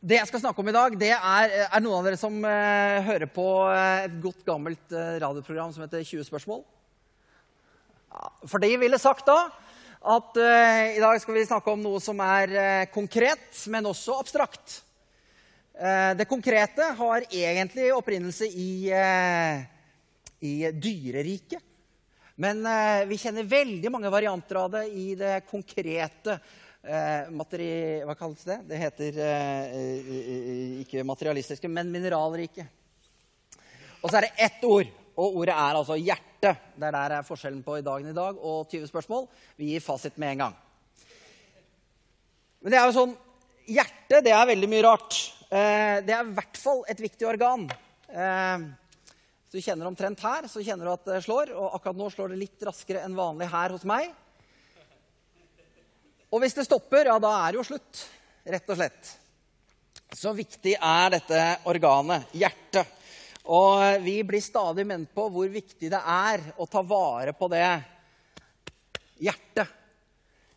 Det jeg skal snakke om i dag, det er, er noen av dere som eh, hører på eh, et godt gammelt eh, radioprogram som heter 20 spørsmål. For de ville sagt da at eh, i dag skal vi snakke om noe som er eh, konkret, men også abstrakt. Eh, det konkrete har egentlig opprinnelse i, eh, i dyreriket. Men eh, vi kjenner veldig mange varianter av det i det konkrete eh, materi... Hva kalles det? Det heter eh, ikke materialistiske, men mineralrike. Og så er det ett ord, og ordet er altså hjerte. Det er der er forskjellen på i dagen i dag og 20 spørsmål. Vi gir fasit med en gang. Men det er jo sånn Hjerte, det er veldig mye rart. Eh, det er i hvert fall et viktig organ. Eh, hvis du kjenner omtrent her, så kjenner du at det slår. Og akkurat nå slår det litt raskere enn vanlig her hos meg. Og hvis det stopper, ja, da er det jo slutt. Rett og slett. Så viktig er dette organet, hjertet. Og vi blir stadig ment på hvor viktig det er å ta vare på det hjertet.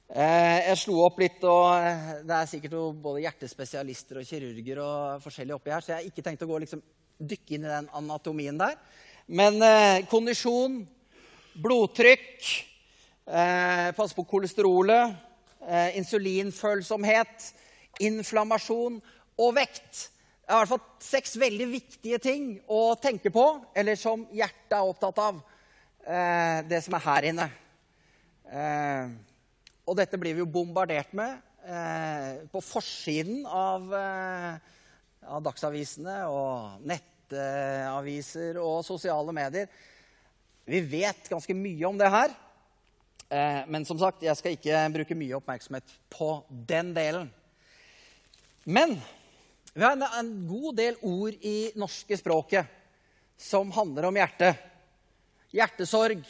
Eh, jeg slo opp litt, og eh, det er sikkert jo både hjertespesialister og kirurger og forskjellig oppi her, så jeg har ikke tenkt å gå liksom dykke inn i den anatomien der. Men eh, kondisjon, blodtrykk, eh, passe på kolesterolet, eh, insulinfølsomhet, inflammasjon og vekt. Det er i hvert fall seks veldig viktige ting å tenke på, eller som hjertet er opptatt av. Eh, det som er her inne. Eh, og dette blir vi jo bombardert med eh, på forsiden av, eh, av dagsavisene og nettaviser og sosiale medier. Vi vet ganske mye om det her. Eh, men som sagt, jeg skal ikke bruke mye oppmerksomhet på den delen. Men vi har en, god del ord i norske språket som handler om hjertet. Hjertesorg,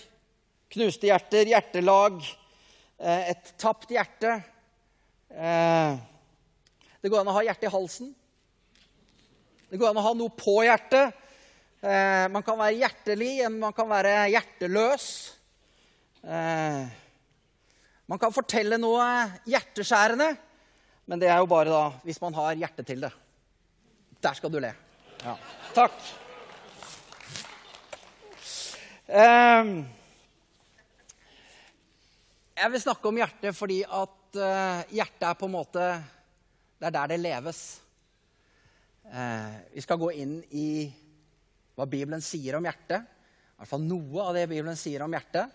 knuste hjerter, hjertelag, eh, et tapt hjerte. Eh, det går an å ha hjertet i halsen. Det går an å ha noe på hjertet. Man kan være hjertelig, man kan være hjerteløs. Eh, man kan fortelle noe hjerteskjærende, men det er jo bare da hvis man har hjerte til det. Der skal du le. Ja. Takk. Eh, jeg vil snakke om hjertet fordi at eh, hjertet er på en måte Det er der det leves. Eh, vi skal gå inn i hva Bibelen sier om hjertet. I hvert fall noe av det Bibelen sier om hjertet.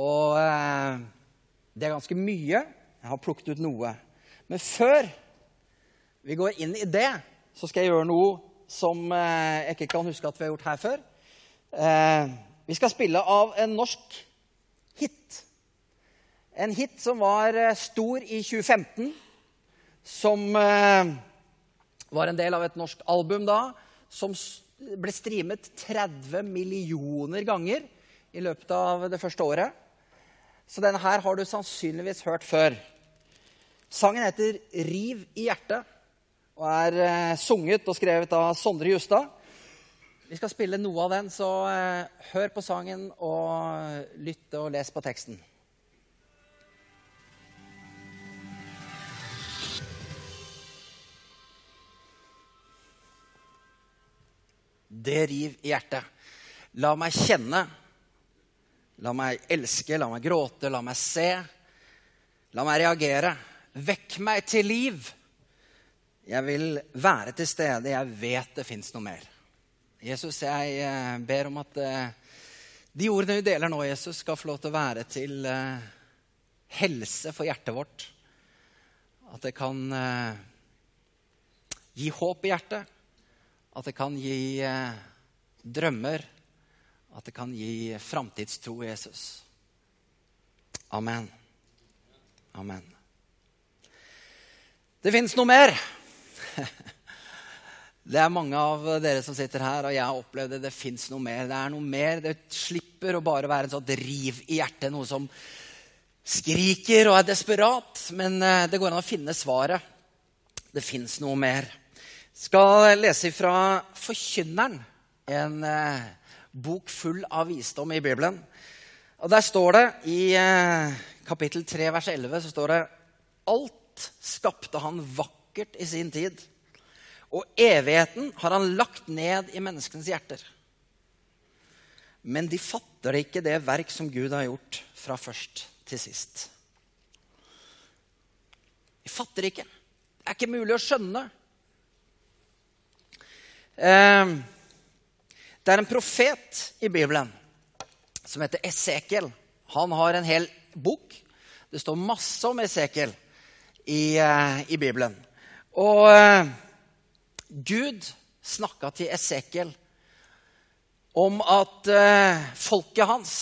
Og eh, det er ganske mye. Jeg har plukket ut noe. Men før vi går inn i det, så skal jeg gjøre noe som eh, jeg ikke kan huske at vi har gjort her før. Eh, vi skal spille av en norsk hit. En hit som var eh, stor i 2015. Som eh, var en del av et norsk album da. Som ble streamet 30 millioner ganger i løpet av det første året. Så denne her har du sannsynligvis hørt før. Sangen heter 'Riv i hjertet' og er eh, sunget og skrevet av Sondre Justad. Vi skal spille noe av den, så eh, hør på sangen og lytt og les på teksten. Det riv i hjertet. La meg kjenne. La meg elske, la meg gråte, la meg se. La meg reagere. Vekk meg til liv. Jeg vil være til stede. Jeg vet det fins noe mer. Jesus, jeg eh, ber om at eh, de ordene vi deler nå, Jesus, skal få lov til å være til eh, helse for hjertet vårt. At det kan gi håp i hjertet. At det kan gi drømmer. At det kan gi framtidstro, Jesus. Amen. Amen. Det fins noe mer. Det er mange av dere som sitter her, og jeg har opplevd det. Det fins noe mer. Det er noe mer. Det slipper å bare være en sånn riv i hjertet, noe som skriker og er desperat. Men eh, det går an å finne svaret. Det fins noe mer. Skal lese fra Forkynneren, en eh, bok full av visdom i Bibelen. Og Der står det i eh, kapittel 3, vers 11, så står det Alt skapte han vakkert i sin tid. Og evigheten har han lagt ned i menneskenes hjerter. Men de fatter ikke det verk som Gud har gjort fra først til sist. De fatter ikke. Det er ikke mulig å skjønne. Eh, det er en profet i Bibelen som heter Esekiel. Han har en hel bok. Det står masse om Esekiel i, eh, i Bibelen. Og eh, Gud snakka til Esekiel om at folket hans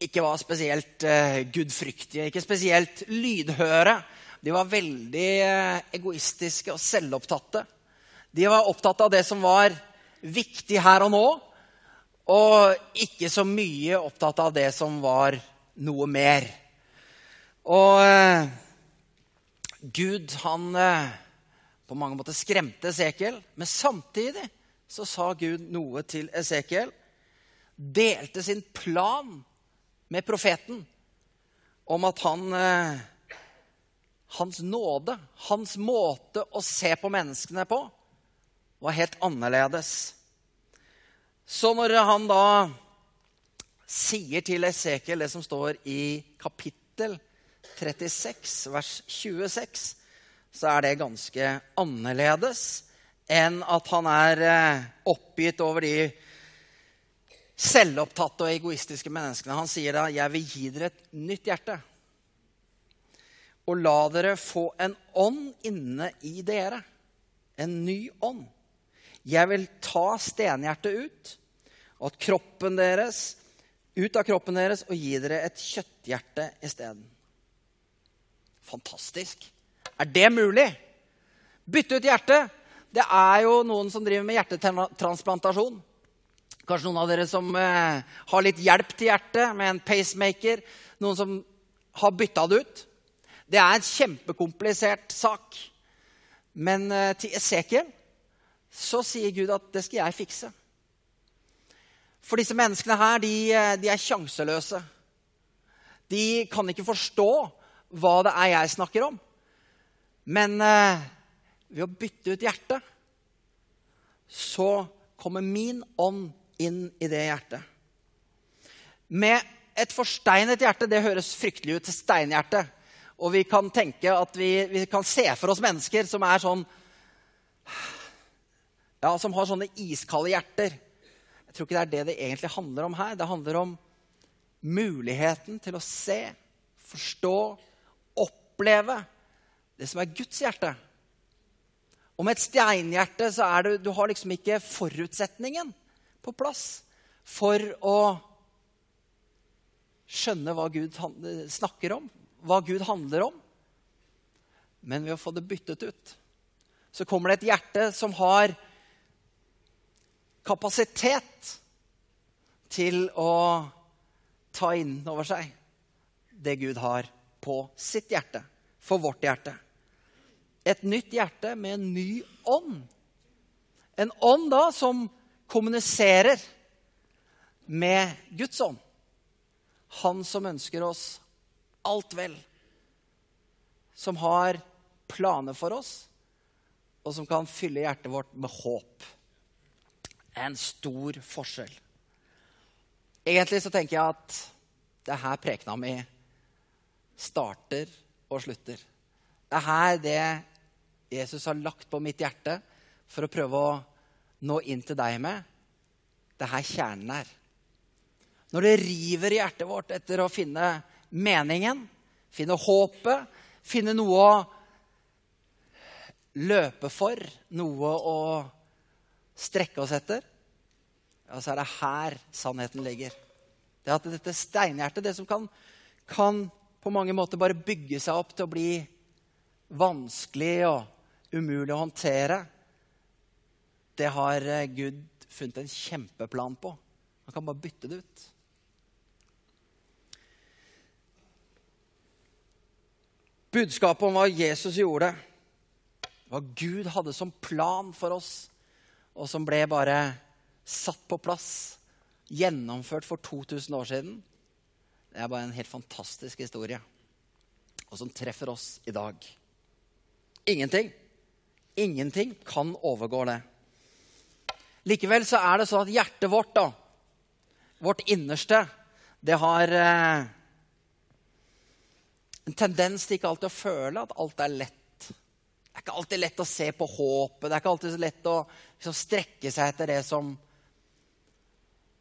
ikke var spesielt gudfryktige, ikke spesielt lydhøre. De var veldig egoistiske og selvopptatte. De var opptatt av det som var viktig her og nå, og ikke så mye opptatt av det som var noe mer. Og eh, Gud, han eh, på mange måter skremte Esekiel, men samtidig så sa Gud noe til Esekiel. Delte sin plan med profeten om at han eh, Hans nåde, hans måte å se på menneskene på, var helt annerledes. Så når han da sier til Esekiel det som står i kapittel 36, vers 26, så er det ganske annerledes enn at han er eh, oppgitt over de selvopptatte og egoistiske menneskene. Han sier da, 'Jeg vil gi dere et nytt hjerte' og la dere få en ånd inne i dere. En ny ånd. Jeg vil ta stenhjertet ut, og at kroppen deres, ut av kroppen deres og gi dere et kjøtthjerte isteden. Fantastisk. Er det mulig? Bytte ut hjertet. Det er jo noen som driver med hjertetransplantasjon. Kanskje noen av dere som eh, har litt hjelp til hjertet med en pacemaker. Noen som har bytta det ut. Det er en kjempekomplisert sak. Men eh, til Esekiel så sier Gud at det skal jeg fikse. For disse menneskene her, de, de er sjanseløse. De kan ikke forstå hva det er jeg snakker om. Men eh, ved å bytte ut hjertet, så kommer min ånd inn i det hjertet. Med et forsteinet hjerte Det høres fryktelig ut til steinhjerte. Og vi kan tenke at vi, vi kan se for oss mennesker som er sånn ja, som har sånne iskalde hjerter. Jeg tror ikke det er det det egentlig handler om her. Det handler om muligheten til å se, forstå, oppleve det som er Guds hjerte. Og med et steinhjerte så er det, du har liksom ikke forutsetningen på plass for å skjønne hva Gud snakker om, hva Gud handler om. Men ved å få det byttet ut, så kommer det et hjerte som har kapasitet til å ta inn over seg det Gud har på sitt hjerte, for vårt hjerte. Et nytt hjerte med en ny ånd. En ånd da som kommuniserer med Guds ånd. Han som ønsker oss alt vel. Som har planer for oss, og som kan fylle hjertet vårt med håp en stor forskjell. Egentlig så tenker jeg at det er her prekena mi starter og slutter. Det er her det Jesus har lagt på mitt hjerte for å prøve å nå inn til deg med. Det er her kjernen er. Når det river i hjertet vårt etter å finne meningen, finne håpet, finne noe å løpe for, noe å strekke oss etter, ja, så er det her sannheten ligger. Det at dette steinhjertet, det som kan, kan på mange måter bare bygge seg opp til å bli vanskelig og umulig å håndtere, det har eh, Gud funnet en kjempeplan på. Han kan bare bytte det ut. Budskapet om hva Jesus gjorde, hva Gud hadde som plan for oss, og som ble bare satt på plass, gjennomført for 2000 år siden. Det er bare en helt fantastisk historie, og som treffer oss i dag. Ingenting, Ingenting kan overgå det. Likevel så er det sånn at hjertet vårt, da, vårt innerste, det har eh, en tendens til ikke alltid å føle at alt er lett. Det er ikke alltid lett å se på håpet. Det er ikke alltid så lett å liksom, strekke seg etter det som,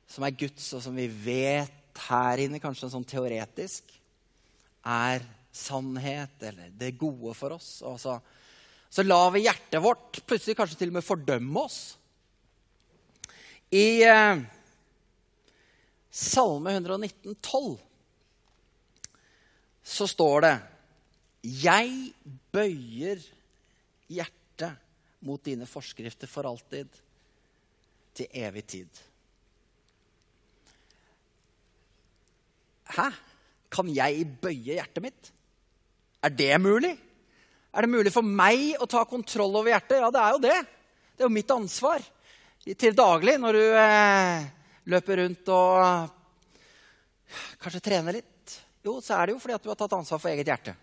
som er Guds, og som vi vet her inne, kanskje sånn teoretisk, er sannhet eller det gode for oss. Og så, så lar vi hjertet vårt plutselig kanskje til og med fordømme oss. I eh, Salme 119, 12, så står det Jeg bøyer hjertet mot dine forskrifter for alltid, til evig tid. Hæ? Kan jeg bøye hjertet mitt? Er det mulig? Er det mulig for meg å ta kontroll over hjertet? Ja, det er jo det. Det er jo mitt ansvar til daglig når du eh, løper rundt og kanskje trener litt. Jo, så er det jo fordi at du har tatt ansvar for eget hjerte.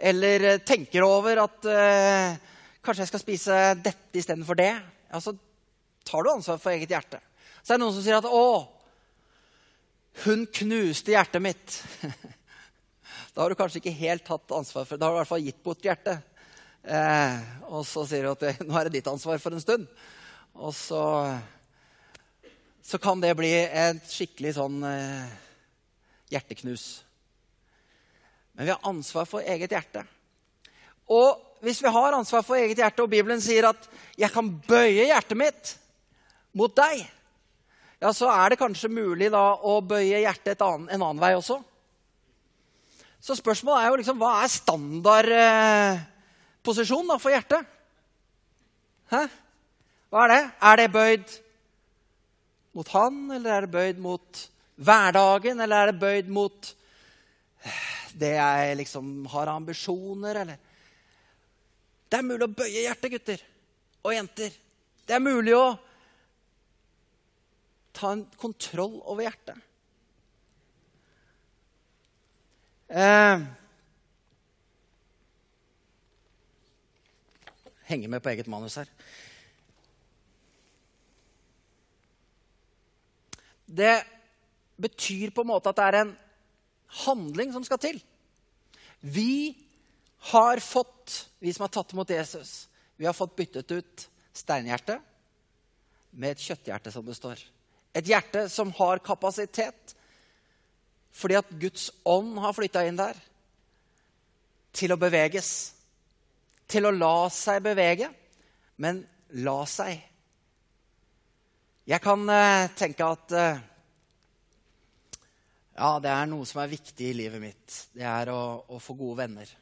Eller eh, tenker over at eh, kanskje jeg skal spise dette istedenfor det. Ja, så tar du ansvar for eget hjerte. Så er det noen som sier at 'Å, hun knuste hjertet mitt'. Da har du kanskje ikke helt tatt ansvar for det. Da har du i hvert fall gitt bort hjertet. Eh, og så sier du at nå er det ditt ansvar for en stund. Og så, så kan det bli et skikkelig sånn eh, hjerteknus. Men vi har ansvar for eget hjerte. Og hvis vi har ansvar for eget hjerte, og Bibelen sier at 'jeg kan bøye hjertet mitt mot deg', ja, så er det kanskje mulig da å bøye hjertet annen, en annen vei også. Så spørsmålet er jo liksom hva er standardposisjonen eh, for hjertet? Hæ? Hva er det? Er det bøyd mot han, eller er det bøyd mot hverdagen, eller er det bøyd mot det jeg liksom har ambisjoner, eller Det er mulig å bøye hjertet, gutter og jenter. Det er mulig å ta en kontroll over hjertet. Eh, henger med på eget manus her. Det betyr på en måte at det er en handling som skal til. Vi har fått, vi som har tatt imot Jesus, vi har fått byttet ut steinhjertet med et kjøtthjerte, som det står. Et hjerte som har kapasitet fordi at Guds ånd har flytta inn der. Til å beveges. Til å la seg bevege, men la seg. Jeg kan uh, tenke at uh, ja, det er noe som er viktig i livet mitt. Det er å, å få gode venner.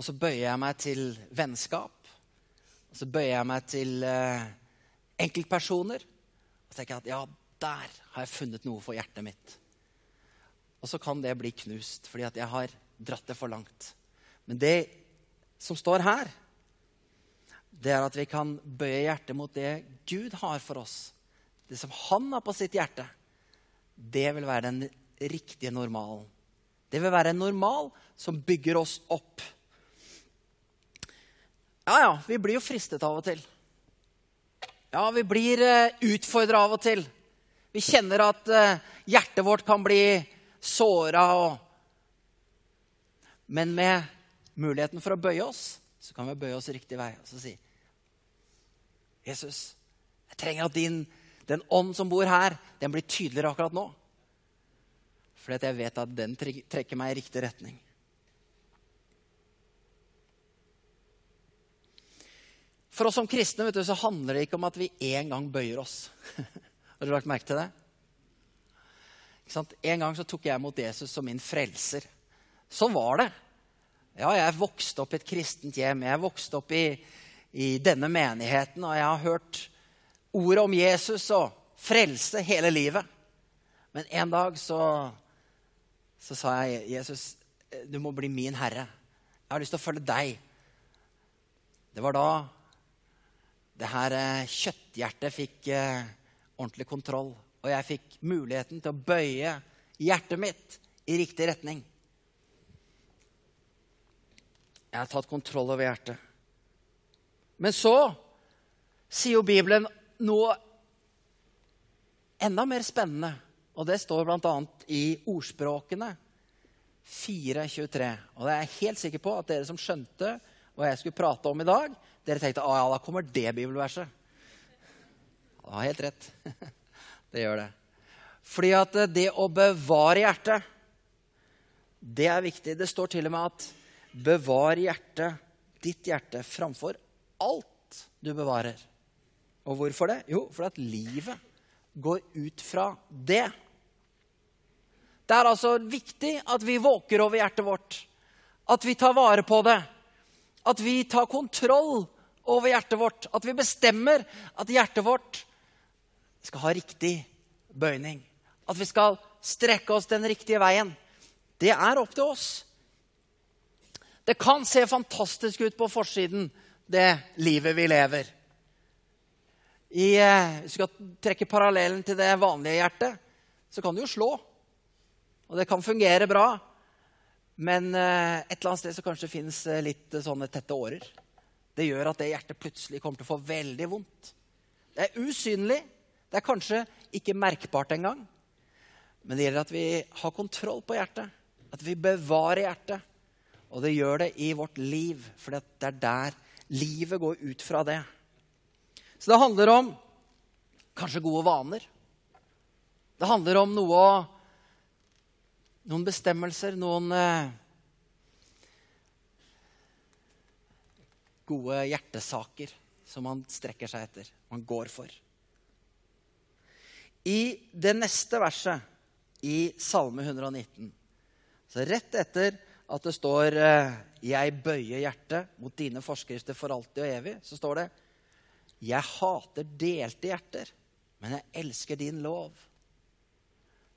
Og så bøyer jeg meg til vennskap. Og så bøyer jeg meg til eh, enkeltpersoner. Og tenker at ja, der har jeg funnet noe for hjertet mitt. Og så kan det bli knust fordi at jeg har dratt det for langt. Men det som står her, det er at vi kan bøye hjertet mot det Gud har for oss. Det som han har på sitt hjerte. Det vil være den riktige normalen. Det vil være en normal som bygger oss opp. Ja, ja, vi blir jo fristet av og til. Ja, vi blir eh, utfordra av og til. Vi kjenner at uh, hjertet vårt kan bli såra. Men med muligheten for å bøye oss, så kan vi bøye oss riktig vei og si Jesus, jeg trenger at din, den ånd som bor her, den blir tydeligere akkurat nå. Fordi jeg vet at den trekker meg i riktig retning. For oss som kristne vet du, så handler det ikke om at vi en gang bøyer oss. Har du lagt merke til det? En gang så tok jeg mot Jesus som min frelser. Sånn var det. Ja, jeg vokste opp i et kristent hjem. Jeg vokste opp i, i denne menigheten, og jeg har hørt ordet om Jesus og frelse hele livet. Men en dag så, så sa jeg, 'Jesus, du må bli min herre. Jeg har lyst til å følge deg.' Det var da det her eh, kjøtthjertet fikk eh, ordentlig kontroll. Og jeg fikk muligheten til å bøye hjertet mitt i riktig retning. Jeg har tatt kontroll over hjertet. Men så sier jo Bibelen noe enda mer spennende. Og det står bl.a. i Ordspråkene 4.23. Og det er jeg helt sikker på at dere som skjønte hva jeg skulle prate om i dag, dere tenkte at ja, da kommer det bibelverset. Du har helt rett. Det gjør det. Fordi at det å bevare hjertet, det er viktig. Det står til og med at 'bevar hjertet, ditt hjerte, framfor alt du bevarer'. Og hvorfor det? Jo, fordi at livet går ut fra det. Det er altså viktig at vi våker over hjertet vårt. At vi tar vare på det. At vi tar kontroll over hjertet vårt. At vi bestemmer at hjertet vårt skal ha riktig bøyning. At vi skal strekke oss den riktige veien. Det er opp til oss. Det kan se fantastisk ut på forsiden, det livet vi lever. I, eh, hvis du skal trekke parallellen til det vanlige hjertet, så kan det jo slå. Og det kan fungere bra. Men eh, et eller annet sted så kanskje det fins eh, litt sånne tette årer. Det gjør at det hjertet plutselig kommer til å få veldig vondt. Det er usynlig. Det er kanskje ikke merkbart engang. Men det gjelder at vi har kontroll på hjertet. At vi bevarer hjertet. Og det gjør det i vårt liv, for det er der livet går ut fra det. Så det handler om kanskje gode vaner. Det handler om noe Noen bestemmelser, noen eh, gode hjertesaker som man strekker seg etter, man går for. I det neste verset i Salme 119, så rett etter at det står eh, 'Jeg bøyer hjertet mot dine forskrifter for alltid og evig', så står det 'Jeg hater delte hjerter, men jeg elsker din lov'.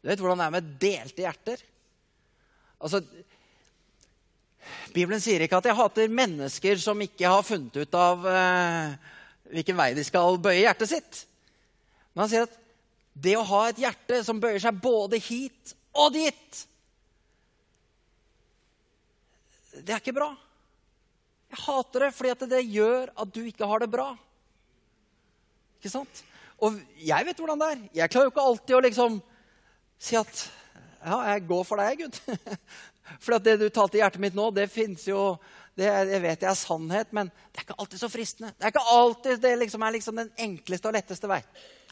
Du vet hvordan det er med delte hjerter? Altså, Bibelen sier ikke at jeg hater mennesker som ikke har funnet ut av eh, hvilken vei de skal bøye hjertet sitt. Men han sier at det å ha et hjerte som bøyer seg både hit og dit Det er ikke bra. Jeg hater det fordi det gjør at du ikke har det bra. Ikke sant? Og jeg vet hvordan det er. Jeg klarer jo ikke alltid å liksom si at Ja, jeg går for deg, Gud. For det du talte i hjertet mitt nå, det fins jo det, det, vet jeg er sannhet, men det er ikke alltid så fristende. Det er ikke alltid det liksom er liksom den enkleste og letteste vei,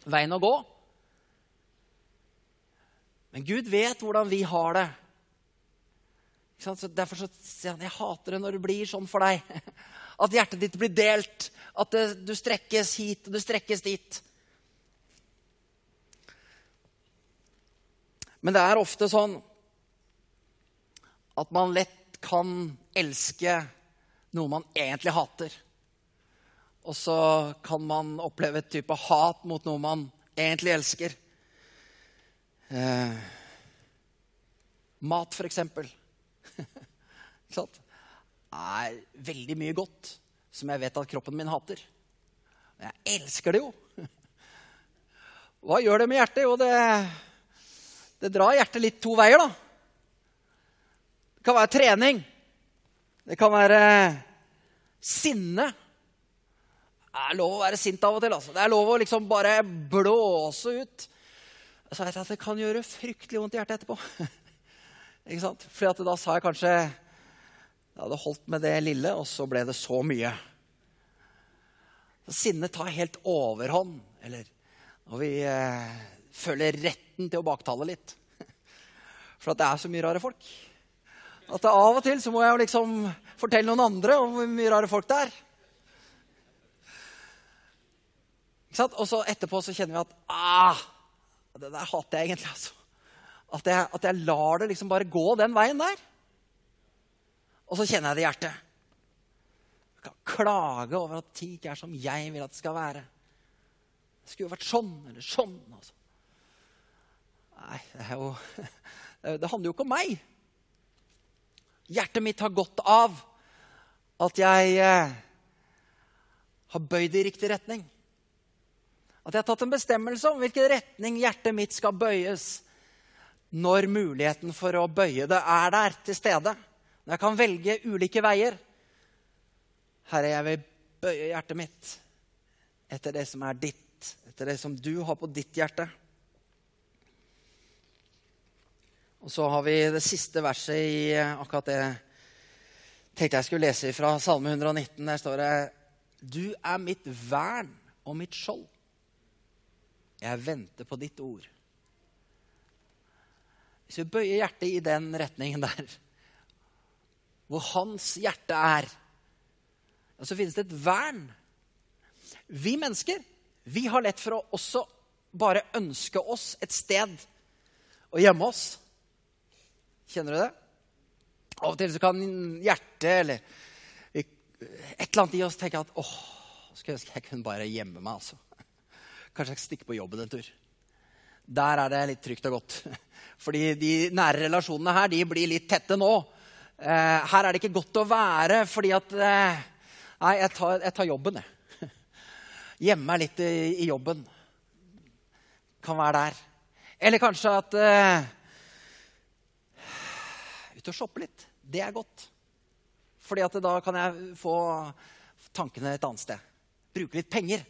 veien å gå. Men Gud vet hvordan vi har det. Så derfor så sier han jeg hater det når det blir sånn for deg. At hjertet ditt blir delt. At det, du strekkes hit og du strekkes dit. Men det er ofte sånn at man lett kan elske noe man egentlig hater. Og så kan man oppleve et type hat mot noe man egentlig elsker. Eh, mat, for eksempel. Ikke sant? Er veldig mye godt som jeg vet at kroppen min hater. Jeg elsker det jo. Hva gjør det med hjertet? Jo, det, det drar hjertet litt to veier, da. Det kan være trening. Det kan være sinne. Det er lov å være sint av og til. altså. Det er lov å liksom bare blåse ut. Så jeg at det kan gjøre fryktelig vondt i hjertet etterpå. Ikke sant? Fordi da sa jeg kanskje jeg hadde holdt med det lille, og så ble det så mye. Sinnet tar helt overhånd. Eller når vi eh, føler retten til å baktale litt. For at det er så mye rare folk. At av og til så må jeg jo liksom fortelle noen andre om hvor mye rare folk det er. Og så etterpå så kjenner vi at ah, det der hater jeg egentlig. altså. At jeg, at jeg lar det liksom bare gå den veien der. Og så kjenner jeg det i hjertet. Jeg kan klage over at ting ikke er som jeg vil at det skal være. Det skulle jo vært sånn eller sånn. Altså. Nei, det, er jo, det handler jo ikke om meg. Hjertet mitt har godt av at jeg eh, har bøyd i riktig retning. At jeg har tatt en bestemmelse om hvilken retning hjertet mitt skal bøyes når muligheten for å bøye det er der til stede. Når jeg kan velge ulike veier, Herre, jeg vil bøye hjertet mitt etter det som er ditt, etter det som du har på ditt hjerte. Og så har vi det siste verset i akkurat det tenkte jeg skulle lese fra Salme 119. Der står det Du er mitt vern og mitt skjold. Jeg venter på ditt ord. Hvis vi bøyer hjertet i den retningen der, hvor hans hjerte er, så finnes det et vern. Vi mennesker vi har lett for å også bare ønske oss et sted å gjemme oss. Kjenner du det? Av og til så kan hjertet eller et eller annet i oss tenke at åh, skulle ønske jeg kunne bare gjemme meg. altså. Kanskje jeg skal stikke på jobben en tur. Der er det litt trygt og godt. Fordi de nære relasjonene her de blir litt tette nå. Eh, her er det ikke godt å være fordi at eh, Nei, jeg tar, jeg tar jobben, jeg. Gjemme meg litt i, i, jobben. Kan være der. Eller kanskje at eh, Ut og shoppe litt. Det er godt. Fordi at da kan jeg få tankene et annet sted. Bruke litt penger.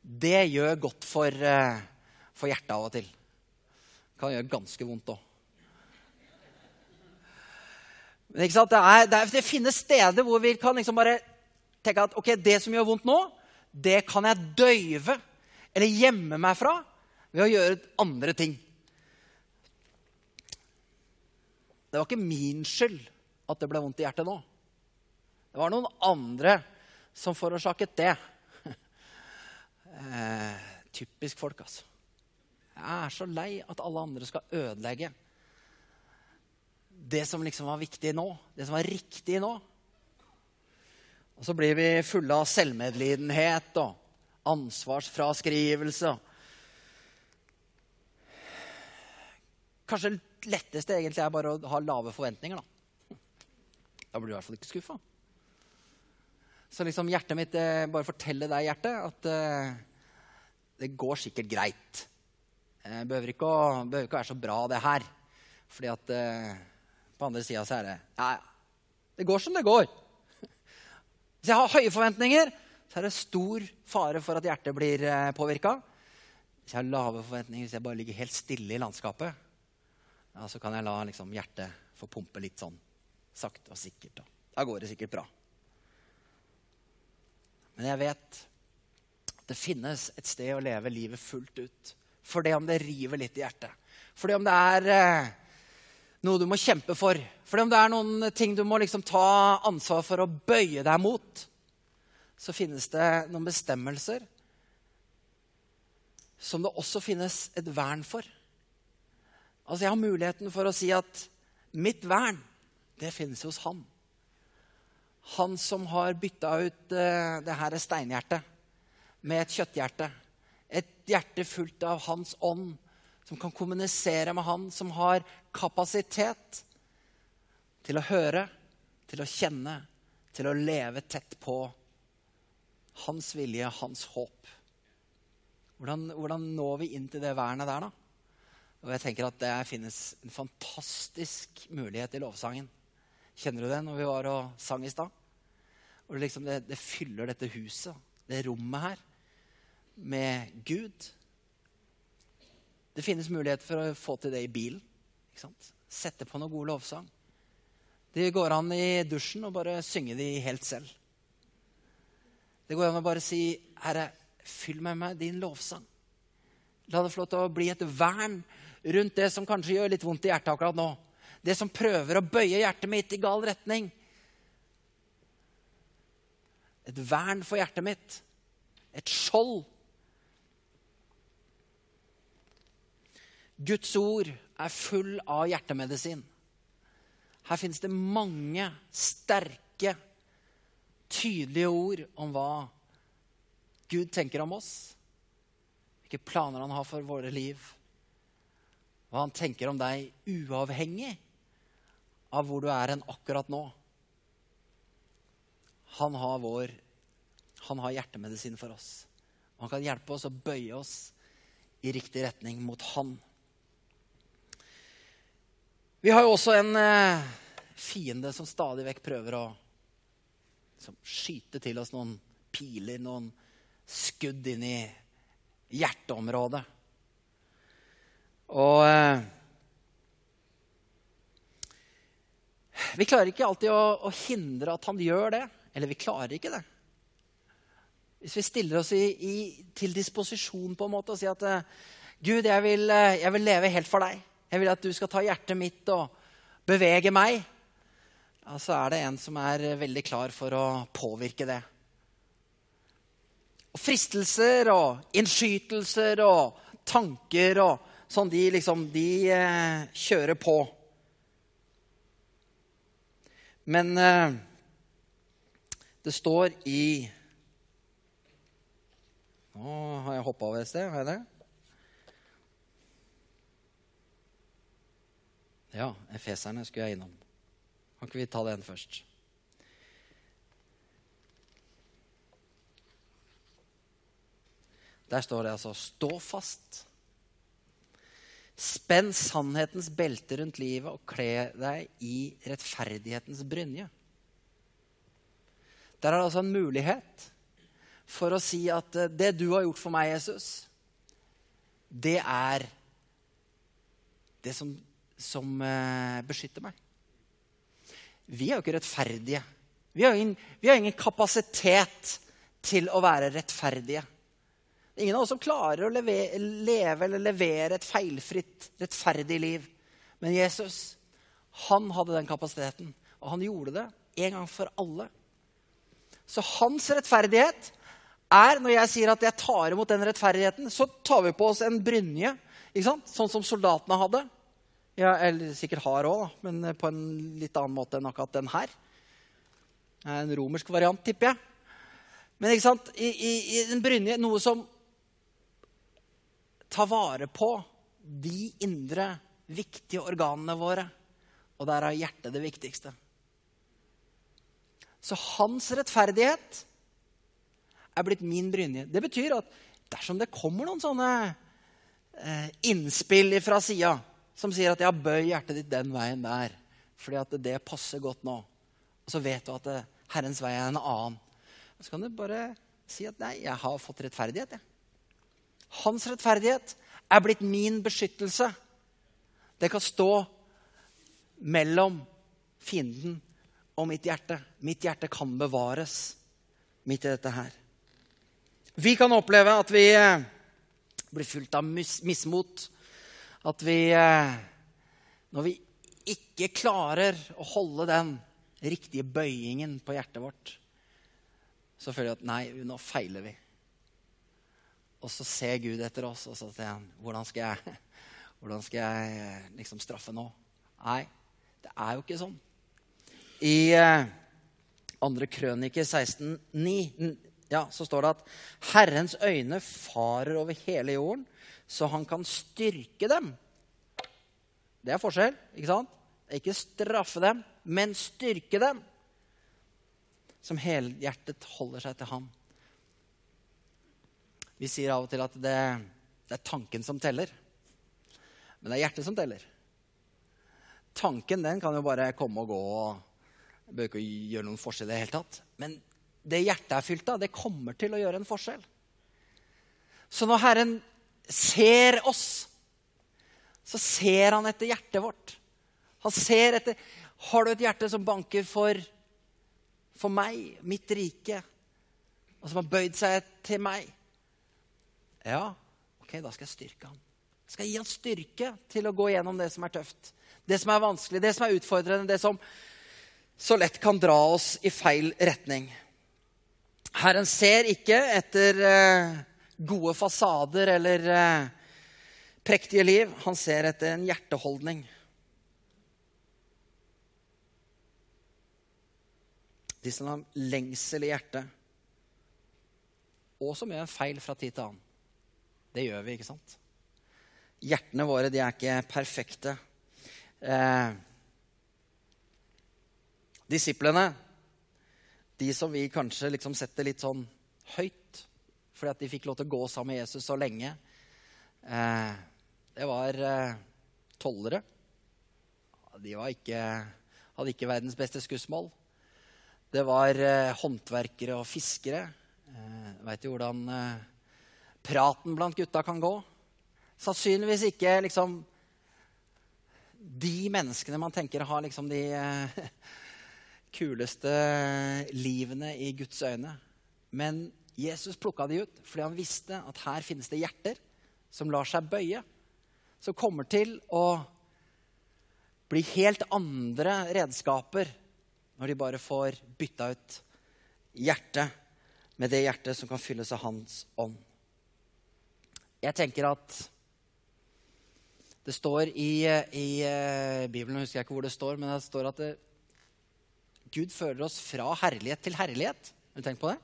Det gjør godt for, eh, for hjertet av og til. Kan gjøre ganske vondt òg. Men ikke sant? Det, er, det, er, det, finnes steder hvor vi kan liksom bare tenke at okay, det som gjør vondt nå, det kan jeg døyve eller gjemme meg fra ved å gjøre andre ting. Det var ikke min skyld at det ble vondt i hjertet nå. Det var noen andre som forårsaket det. Eh, typisk folk, altså. Jeg er så lei at alle andre skal ødelegge det som liksom var viktig nå, det som var riktig nå. Og så blir vi fulle av selvmedlidenhet og ansvarsfraskrivelse. Kanskje det letteste egentlig er bare å ha lave forventninger. Da Da blir du i hvert fall ikke skuffa. Så liksom hjertet mitt eh, Bare fortelle deg, hjertet, at eh, det går sikkert greit. Det behøver ikke, å, behøver ikke å være så bra, det her. Fordi at eh, på andre sida er det Ja, det går som det går. Hvis jeg har høye forventninger, så er det stor fare for at hjertet blir eh, påvirka. Hvis jeg har lave forventninger, hvis jeg bare ligger helt stille i landskapet, ja, så kan jeg la liksom, hjertet få pumpe litt sånn sakte og sikkert. Da. da går det sikkert bra. Men jeg vet at det finnes et sted å leve livet fullt ut. For det om det river litt i hjertet. For det om det er eh, noe du må kjempe for. For om det er noen ting du må liksom ta ansvar for å bøye deg mot, så finnes det noen bestemmelser som det også finnes et vern for. Altså Jeg har muligheten for å si at mitt vern, det finnes hos han. Han som har bytta ut uh, det her steinhjertet med et kjøtthjerte. Et hjerte fullt av hans ånd, som kan kommunisere med han, som har kapasitet til å høre, til å kjenne, til å leve tett på hans vilje, hans håp. Hvordan, hvordan når vi inn til det vernet der, da? Og jeg tenker at Det finnes en fantastisk mulighet i lovsangen. Kjenner du det når vi var og sang i stad? Og det, liksom det, det fyller dette huset, det rommet her, med Gud. Det finnes mulighet for å få til det i bilen. Sette på noe god lovsang. Det går an i dusjen å bare synge de helt selv. Det går an å bare si, 'Herre, fyll meg med din lovsang'. La det få lov til å bli et vern rundt det som kanskje gjør litt vondt i hjertet akkurat nå. Det som prøver å bøye hjertet mitt i gal retning. Et vern for hjertet mitt. Et skjold. Guds ord er full av hjertemedisin. Her fins det mange sterke, tydelige ord om hva Gud tenker om oss. Hvilke planer han har for våre liv. Hva han tenker om deg uavhengig av hvor du er hen akkurat nå. Han har, vår, han har hjertemedisin for oss. Han kan hjelpe oss å bøye oss i riktig retning mot Han. Vi har jo også en eh, fiende som stadig vekk prøver å skyte til oss noen piler, noen skudd inn i hjerteområdet. Og eh, Vi klarer ikke alltid å, å, hindre at han gjør det. Eller vi klarer ikke det. Hvis vi stiller oss i, i, til disposisjon på en måte og sier at eh, Gud, jeg vil, eh, jeg vil leve helt for deg. Jeg vil at du skal ta hjertet mitt og bevege meg. Ja, så er det en som er veldig klar for å påvirke det. Og fristelser og innskytelser og tanker og sånn, de liksom De eh, kjører på. Men eh, det står i Nå har jeg hoppa over et sted. Har jeg det? Ja, efeserne skulle jeg innom. Kan ikke vi ta den først? Der står det altså 'stå fast'. Spenn sannhetens belte rundt livet og kle deg i rettferdighetens brynje. Der er det altså en mulighet for å si at eh, det du har gjort for meg, Jesus, det er det som, som uh, beskytter meg. Vi er jo ikke rettferdige. Vi har, ingen, vi har ingen kapasitet til å være rettferdige. Ingen av oss som klarer å leve, leve eller levere et feilfritt, rettferdig liv. Men Jesus, han hadde den kapasiteten, og han gjorde det en gang for alle. Så hans rettferdighet er når jeg sier at jeg tar imot den rettferdigheten, så tar vi på oss en brynje, sånn som soldatene hadde. Ja, eller sikkert har òg, men eh, på en litt annen måte enn akkurat den her. En romersk variant, tipper jeg. Men ikke sant? I, i, i en brynje noe som tar vare på de indre, viktige organene våre. Og der er hjertet det viktigste. Så hans rettferdighet er blitt min brynje. Det betyr at dersom det kommer noen sånne eh, innspill fra sida som sier at 'ja, bøy hjertet ditt den veien der', fordi at det passer godt nå. Og så vet du at det, Herrens vei er en annen. Så kan du bare si at 'nei, jeg har fått rettferdighet', jeg. Hans rettferdighet er blitt min beskyttelse. Det kan stå mellom fienden og mitt hjerte. Mitt hjerte kan bevares midt i dette her. Vi kan oppleve at vi eh, blir fulgt av mismot at vi eh, Når vi ikke klarer å holde den riktige bøyingen på hjertet vårt, så føler vi at nei, nå feiler vi. Og så ser Gud etter oss, og så sier han hvordan skal jeg, hvordan skal jeg eh, liksom straffe nå? Nei, det er jo ikke sånn. I eh, andre krøniker 16,9 ja, så står det at Herrens øyne farer over hele jorden så han kan styrke dem. Det er forskjell. Ikke sant? Ikke straffe dem, men styrke dem. Som helhjertet holder seg til ham. Vi sier av og til at det, det er tanken som teller. Men det er hjertet som teller. Tanken den kan jo bare komme og gå. og Bør ikke gjøre noen forskjell i det hele tatt. Men det hjertet er fylt av, det kommer til å gjøre en forskjell. Så når Herren ser oss, så ser han etter hjertet vårt. Han ser etter Har du et hjerte som banker for, for meg, mitt rike, og som har bøyd seg til meg? Ja, ok, da skal jeg styrke ham. Jeg skal gi ham styrke til å gå gjennom det som er tøft, det som er vanskelig, det som er utfordrende, det som så lett kan dra oss i feil retning. Herren ser ikke etter eh, gode fasader eller eh, prektige liv. Han ser etter en hjerteholdning. De som har lengsel i hjertet, og som gjør en feil fra tid til annen. Det gjør vi, ikke sant? Hjertene våre de er ikke perfekte. Eh, disiplene, de som vi kanskje liksom setter litt sånn høyt fordi at de fikk lov til å gå sammen med Jesus så lenge. Eh, det var eh, tollere. De ikke, hadde ikke verdens beste skussmål. Det var eh, håndverkere og fiskere. Veit du hvordan praten blant gutta kan gå? Sannsynligvis ikke liksom de menneskene man tenker har liksom de kuleste livene i Guds øyne. Men Jesus plukka de ut fordi han visste at her finnes det hjerter som lar seg bøye. Som kommer til å bli helt andre redskaper når de bare får bytta ut hjertet med det hjertet som kan fylles av Hans ånd. Jeg tenker at det står i, i eh, Bibelen, husker ikke hvor det står, men det står at det, Gud føler oss fra herlighet til herlighet. Har du tenkt på det?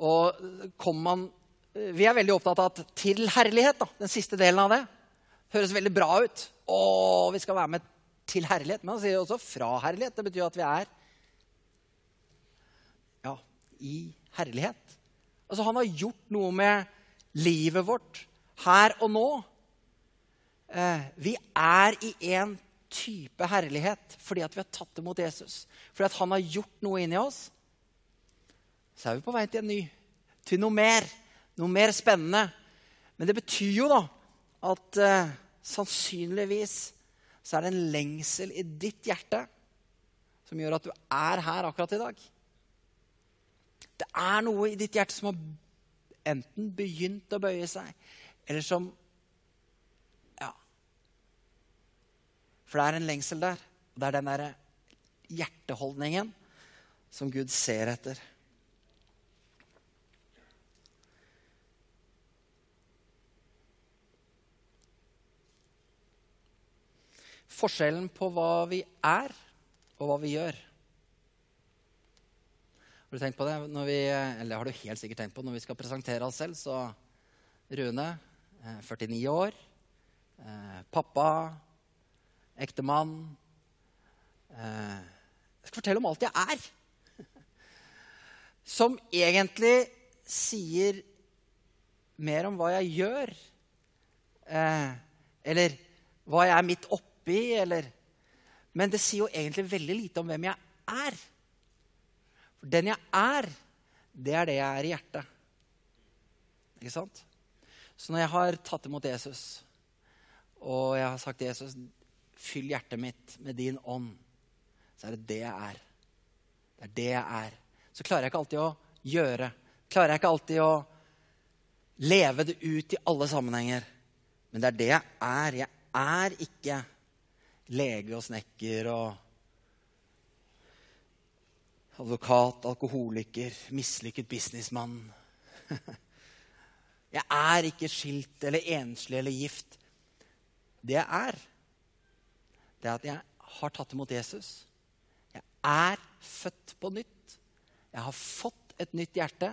Og kommer man Vi er veldig opptatt av at til herlighet, da, den siste delen av det, høres veldig bra ut. Å, vi skal være med til herlighet. Men han sier også fra herlighet. Det betyr at vi er ja, i herlighet. Altså, han har gjort noe med livet vårt her og nå. Eh, vi er i en type herlighet fordi at vi har tatt imot Jesus. Fordi at han har gjort noe inni oss. Så er vi på vei til en ny, til noe mer. Noe mer spennende. Men det betyr jo da at eh, sannsynligvis så er det en lengsel i ditt hjerte som gjør at du er her akkurat i dag. Det er noe i ditt hjerte som har enten begynt å bøye seg, eller som Ja. For det er en lengsel der. Og det er den derre hjerteholdningen som Gud ser etter. Forskjellen på hva vi er, og hva vi gjør. Har du tenkt på det? Når vi, eller har du helt sikkert tenkt på når vi skal presentere oss selv, så Rune, 49 eh, år, eh, pappa, ektemann eh, Jeg skal fortelle om alt jeg er. Som egentlig sier mer om hva jeg gjør. Eller hva jeg er midt oppi, eller Men det sier jo egentlig veldig lite om hvem jeg er. For den jeg er, det er det jeg er i hjertet. Ikke sant? Så når jeg har tatt imot Jesus, og jeg har sagt til Jesus Fyll hjertet mitt med din ånd, så er det det jeg er. Det er det jeg er. Så klarer jeg ikke alltid å gjøre. Klarer jeg ikke alltid å leve det ut i alle sammenhenger. Men det er det jeg er. Jeg er ikke lege og snekker og advokat, alkoholiker, mislykket businessmann. Jeg er ikke skilt eller enslig eller gift. Det jeg er, det er at jeg har tatt imot Jesus. Jeg er født på nytt. Jeg har fått et nytt hjerte.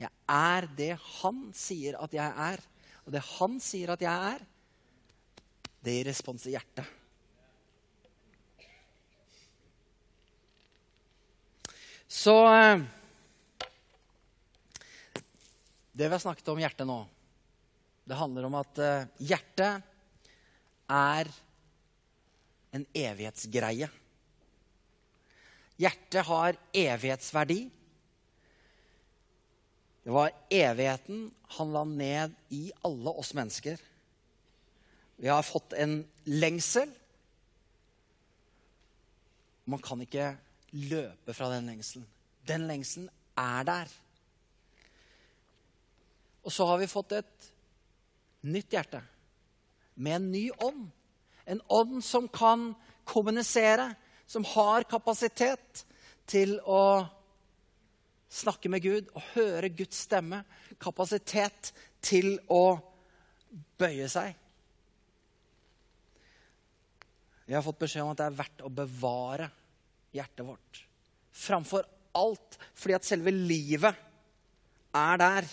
Jeg er det han sier at jeg er. Og det han sier at jeg er, det gir respons i hjertet. Så eh, Det vi har snakket om hjertet nå, det handler om at eh, hjertet er en evighetsgreie. Hjertet har evighetsverdi. Det var evigheten han la ned i alle oss mennesker. Vi har fått en lengsel. Man kan ikke løpe fra den lengselen. Den lengselen er der. Og så har vi fått et nytt hjerte med en ny ånd. En ånd som kan kommunisere, som har kapasitet til å snakke med Gud og høre Guds stemme. Kapasitet til å bøye seg. Vi har fått beskjed om at det er verdt å bevare hjertet vårt. Framfor alt fordi at selve livet er der.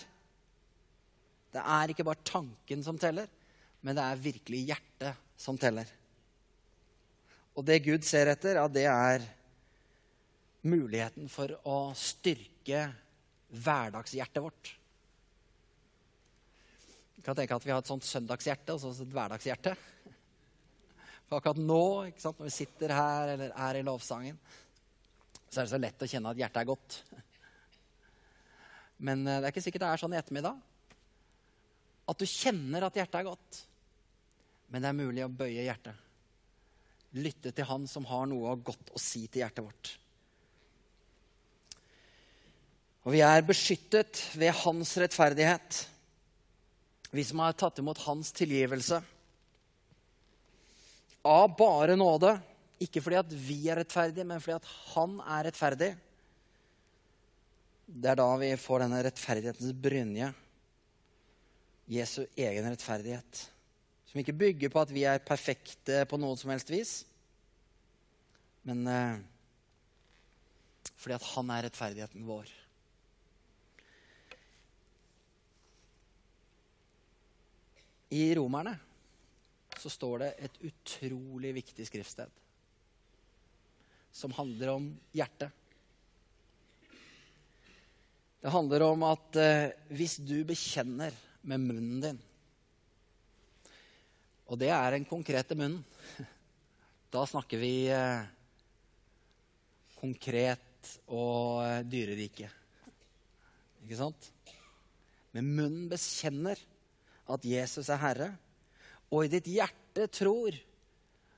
Det er ikke bare tanken som teller, men det er virkelig hjertet som teller. Og det Gud ser etter, ja, det er muligheten for å styrke hverdagshjertet vårt. Du kan tenke at vi har et sånt søndagshjerte og så et hverdagshjerte. For akkurat nå, når vi sitter her eller er i lovsangen, så er det så lett å kjenne at hjertet er godt. Men eh, det er ikke sikkert det er sånn i ettermiddag. At du kjenner at hjertet er godt. Men det er mulig å bøye hjertet. Lytte til Han som har noe godt å si til hjertet vårt. Og vi er beskyttet ved Hans rettferdighet. Vi som har tatt imot Hans tilgivelse. Av bare nåde. Ikke fordi at vi er rettferdige, men fordi at Han er rettferdig. Det er da vi får denne rettferdighetens brynje. Jesu egen rettferdighet. Som ikke bygger på at vi er perfekte på noe som helst vis, men eh, fordi at han er rettferdigheten vår. I Romerne så står det et utrolig viktig skriftsted som handler om hjertet. Det handler om at eh, hvis du bekjenner med munnen din Og det er den konkrete munnen. Da snakker vi eh, konkret og eh, dyrerike. Ikke sant? Men munnen bekjenner at Jesus er Herre, og i ditt hjerte tror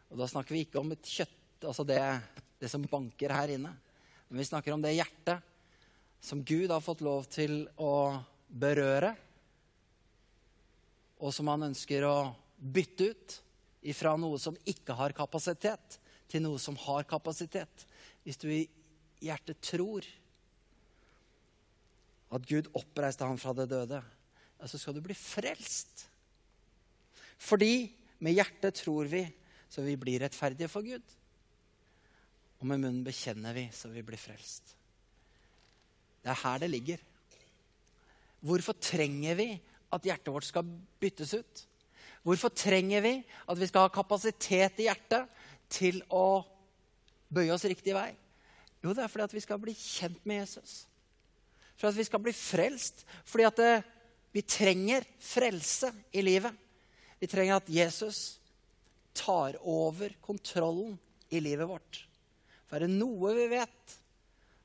Og da snakker vi ikke om et kjøtt, altså det, det som banker her inne, men vi snakker om det hjertet som Gud har fått lov til å berøre, og som han ønsker å bytte ut ifra noe som ikke har kapasitet, til noe som har kapasitet. Hvis du i hjertet tror at Gud oppreiste ham fra det døde, så skal du bli frelst. Fordi med hjertet tror vi, så vi blir rettferdige for Gud. Og med munnen bekjenner vi, så vi blir frelst. Det er her det ligger. Hvorfor trenger vi at hjertet vårt skal byttes ut? Hvorfor trenger vi at vi skal ha kapasitet i hjertet til å bøye oss riktig vei? Jo, det er fordi at vi skal bli kjent med Jesus. For at vi skal bli frelst. Fordi at det, vi trenger frelse i livet. Vi trenger at Jesus tar over kontrollen i livet vårt. For er det noe vi vet,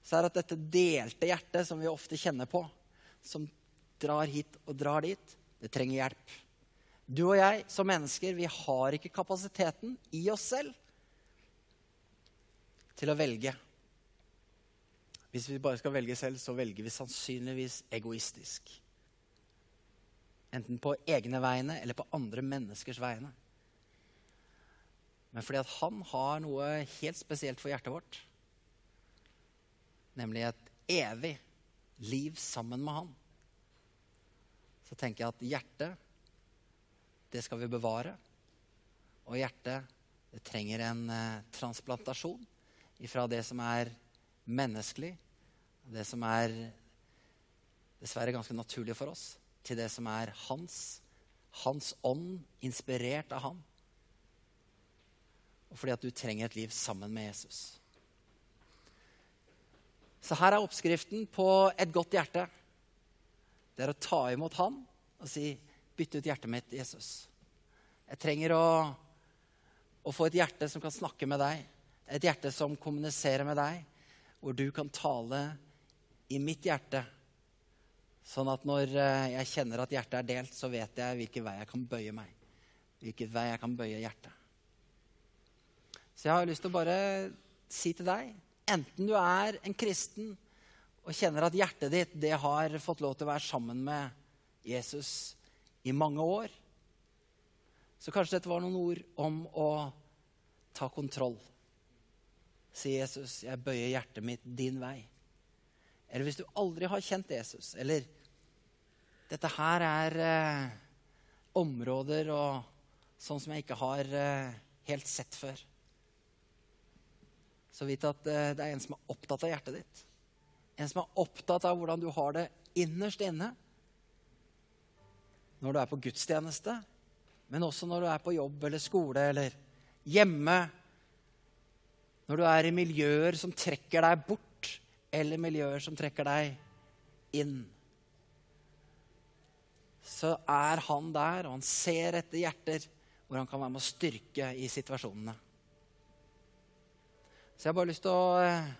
så er det at dette delte hjertet som vi ofte kjenner på, som drar hit og drar dit, det trenger hjelp. Du og jeg som mennesker, vi har ikke kapasiteten i oss selv til å velge. Hvis vi bare skal velge selv, så velger vi sannsynligvis egoistisk. Enten på egne vegne eller på andre menneskers vegne. Men fordi at han har noe helt spesielt for hjertet vårt, nemlig et evig liv sammen med han, så tenker jeg at hjertet, det skal vi bevare. Og hjertet, det trenger en eh, transplantasjon ifra det som er menneskelig, det som er dessverre ganske naturlig for oss, til det som er hans, hans ånd, inspirert av ham. Og fordi at du trenger et liv sammen med Jesus. Så her er oppskriften på et godt hjerte. Det er å ta imot han og si, 'Bytt ut hjertet mitt, Jesus'. Jeg trenger å, å få et hjerte som kan snakke med deg. Et hjerte som kommuniserer med deg, hvor du kan tale i mitt hjerte. Sånn at når eh, jeg kjenner at hjertet er delt, så vet jeg hvilken vei jeg kan bøye meg. Hvilken vei jeg kan bøye hjertet. Så jeg har lyst til å bare si til deg, enten du er en kristen og kjenner at hjertet ditt det har fått lov til å være sammen med Jesus i mange år, så kanskje dette var noen ord om å ta kontroll. Si Jesus, jeg bøyer hjertet mitt din vei. Eller hvis du aldri har kjent Jesus, eller dette her er eh, områder og sånn som jeg ikke har eh, helt sett før. Så vidt at eh, det er en som er opptatt av hjertet ditt. En som er opptatt av hvordan du har det innerst inne. Når du er på gudstjeneste, men også når du er på jobb eller skole eller hjemme. Når du er i miljøer som trekker deg bort eller miljøer som trekker deg inn, så er han der, og han ser etter hjerter hvor han kan være med å styrke i situasjonene. Så jeg har bare lyst til å eh,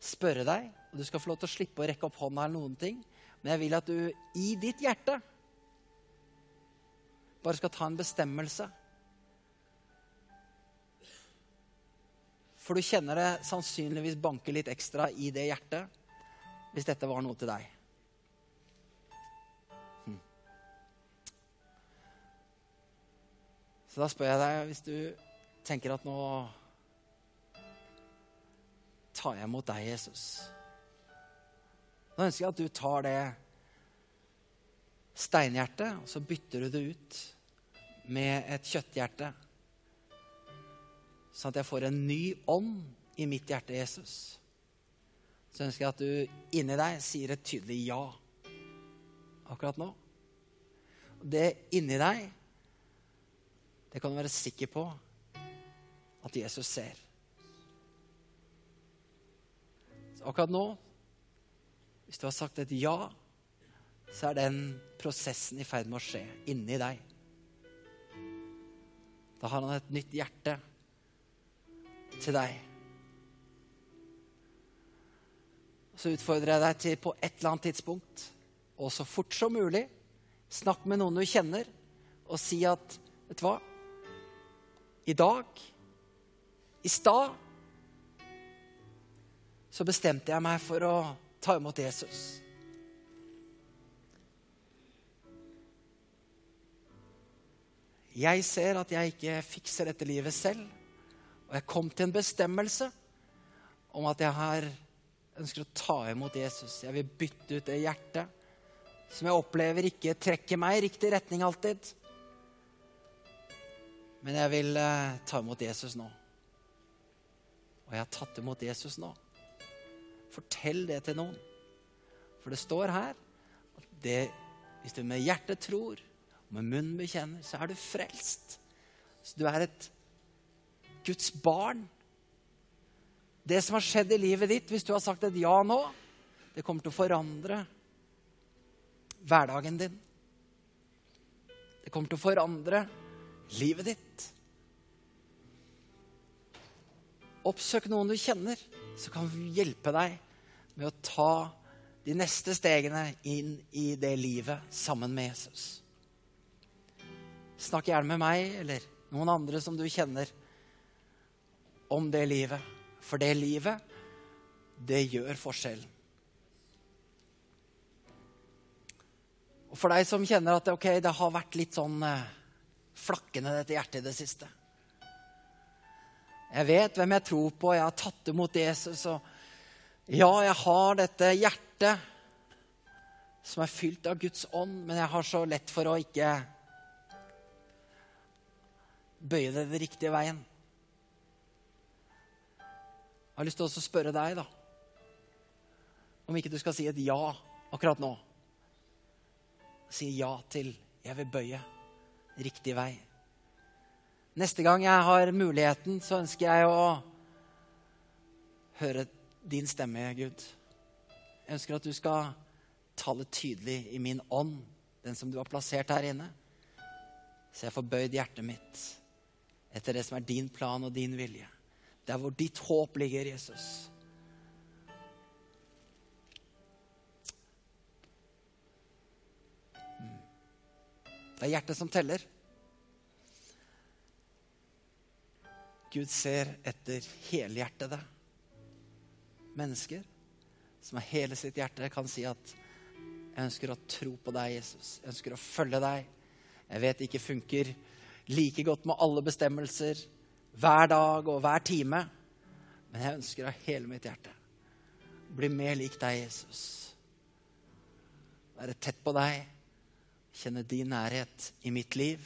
spørre deg, og du skal få lov til å slippe å rekke opp hånda eller noen ting. Men jeg vil at du i ditt hjerte bare skal ta en bestemmelse. For du kjenner det sannsynligvis banke litt ekstra i det hjertet hvis dette var noe til deg. Hm. Så da spør jeg deg, hvis du tenker at nå tar jeg imot deg, Jesus. Nå ønsker jeg at du tar det steinhjertet, og så bytter du det ut med et kjøtthjerte. Sånn at jeg får en ny ånd i mitt hjerte, Jesus. Så ønsker jeg at du inni deg sier et tydelig ja akkurat nå. Det inni deg, det kan du være sikker på at Jesus ser. Så akkurat nå, hvis du har sagt et ja, så er den prosessen i ferd med å skje inni deg. Da har han et nytt hjerte til deg. Så utfordrer jeg deg til på et eller annet tidspunkt, og så fort som mulig, snakk med noen du kjenner, og si at Vet du hva? I dag, i stad så bestemte jeg meg for å ta imot Jesus. Jeg ser at jeg ikke fikser dette livet selv, og jeg kom til en bestemmelse om at jeg har ønsker å ta imot Jesus. Jeg vil bytte ut det hjertet som jeg opplever ikke trekker meg i riktig retning alltid. Men jeg vil eh, ta imot Jesus nå. Og jeg har tatt imot Jesus nå. Fortell det til noen. For det står her at det, hvis du med hjertet tror og med munnen bekjenner, så er du frelst. Så du er et Guds barn. Det som har skjedd i livet ditt, hvis du har sagt et ja nå, det kommer til å forandre hverdagen din. Det kommer til å forandre livet ditt. Oppsøk noen du kjenner som kan hjelpe deg med å ta de neste stegene inn i det livet sammen med Jesus. Snakk gjerne med meg eller noen andre som du kjenner, om det livet. For det livet, det gjør forskjellen. Og for deg som kjenner at okay, det har vært litt sånn eh, flakkende, dette hjertet i det siste jeg vet hvem jeg tror på, jeg har tatt imot Jesus. Og ja, jeg har dette hjertet som er fylt av Guds ånd, men jeg har så lett for å ikke bøye det den riktige veien. Jeg har lyst til å spørre deg, da, om ikke du skal si et ja akkurat nå. Si ja til 'jeg vil bøye riktig vei'. Neste gang jeg har muligheten, så ønsker jeg å høre din stemme, Gud. Jeg ønsker at du skal tale tydelig i min ånd, den som du har plassert her inne. Så jeg får bøyd hjertet mitt etter det som er din plan og din vilje. Der hvor ditt håp ligger, Jesus. Mm. Det er hjertet som teller. Gud ser etter helhjertede mennesker som av hele sitt hjerte kan si at 'Jeg ønsker å tro på deg, Jesus. Jeg ønsker å følge deg.' Jeg vet det ikke funker like godt med alle bestemmelser hver dag og hver time, men jeg ønsker av hele mitt hjerte bli mer lik deg, Jesus. Være tett på deg, kjenne din nærhet i mitt liv.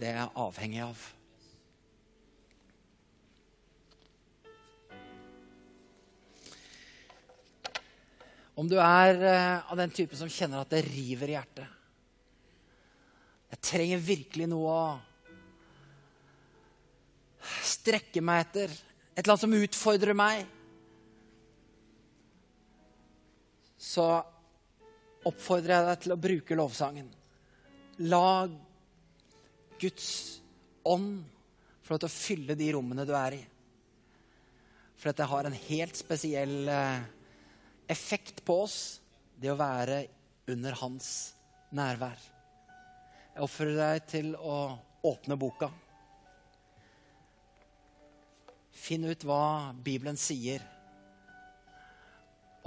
Det er jeg avhengig av. Om du er uh, av den type som kjenner at det river i hjertet. Jeg trenger virkelig noe å strekke meg etter. Et eller annet som utfordrer meg. Så oppfordrer jeg deg til å bruke lovsangen. La Guds ånd få lov til å fylle de rommene du er i. For dette har en helt spesiell eh, effekt på oss, det å være under hans nærvær. Jeg oppfordrer deg til å åpne boka. Finn ut hva Bibelen sier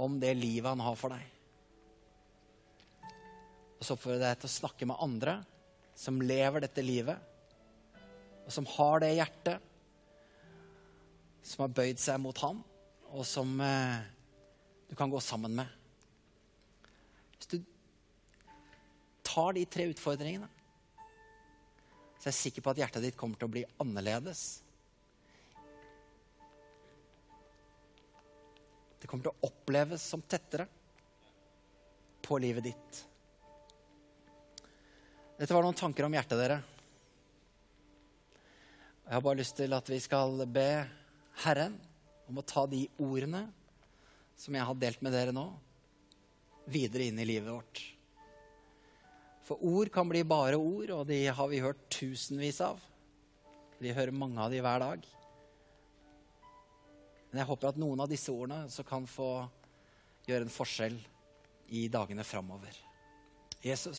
om det livet han har for deg. Og så oppfordrer jeg deg til å snakke med andre som lever dette livet, og som har det hjertet, som har bøyd seg mot ham, og som eh, du kan gå sammen med. Hvis du tar de tre utfordringene, så er jeg sikker på at hjertet ditt kommer til å bli annerledes. Det kommer til å oppleves som tettere på livet ditt. Dette var noen tanker om hjertet, dere. Jeg har bare lyst til at vi skal be Herren om å ta de ordene som jeg har delt med dere nå, videre inn i livet vårt. For ord kan bli bare ord, og de har vi hørt tusenvis av. Vi hører mange av de hver dag. Men jeg håper at noen av disse ordene så kan få gjøre en forskjell i dagene framover. Jesus.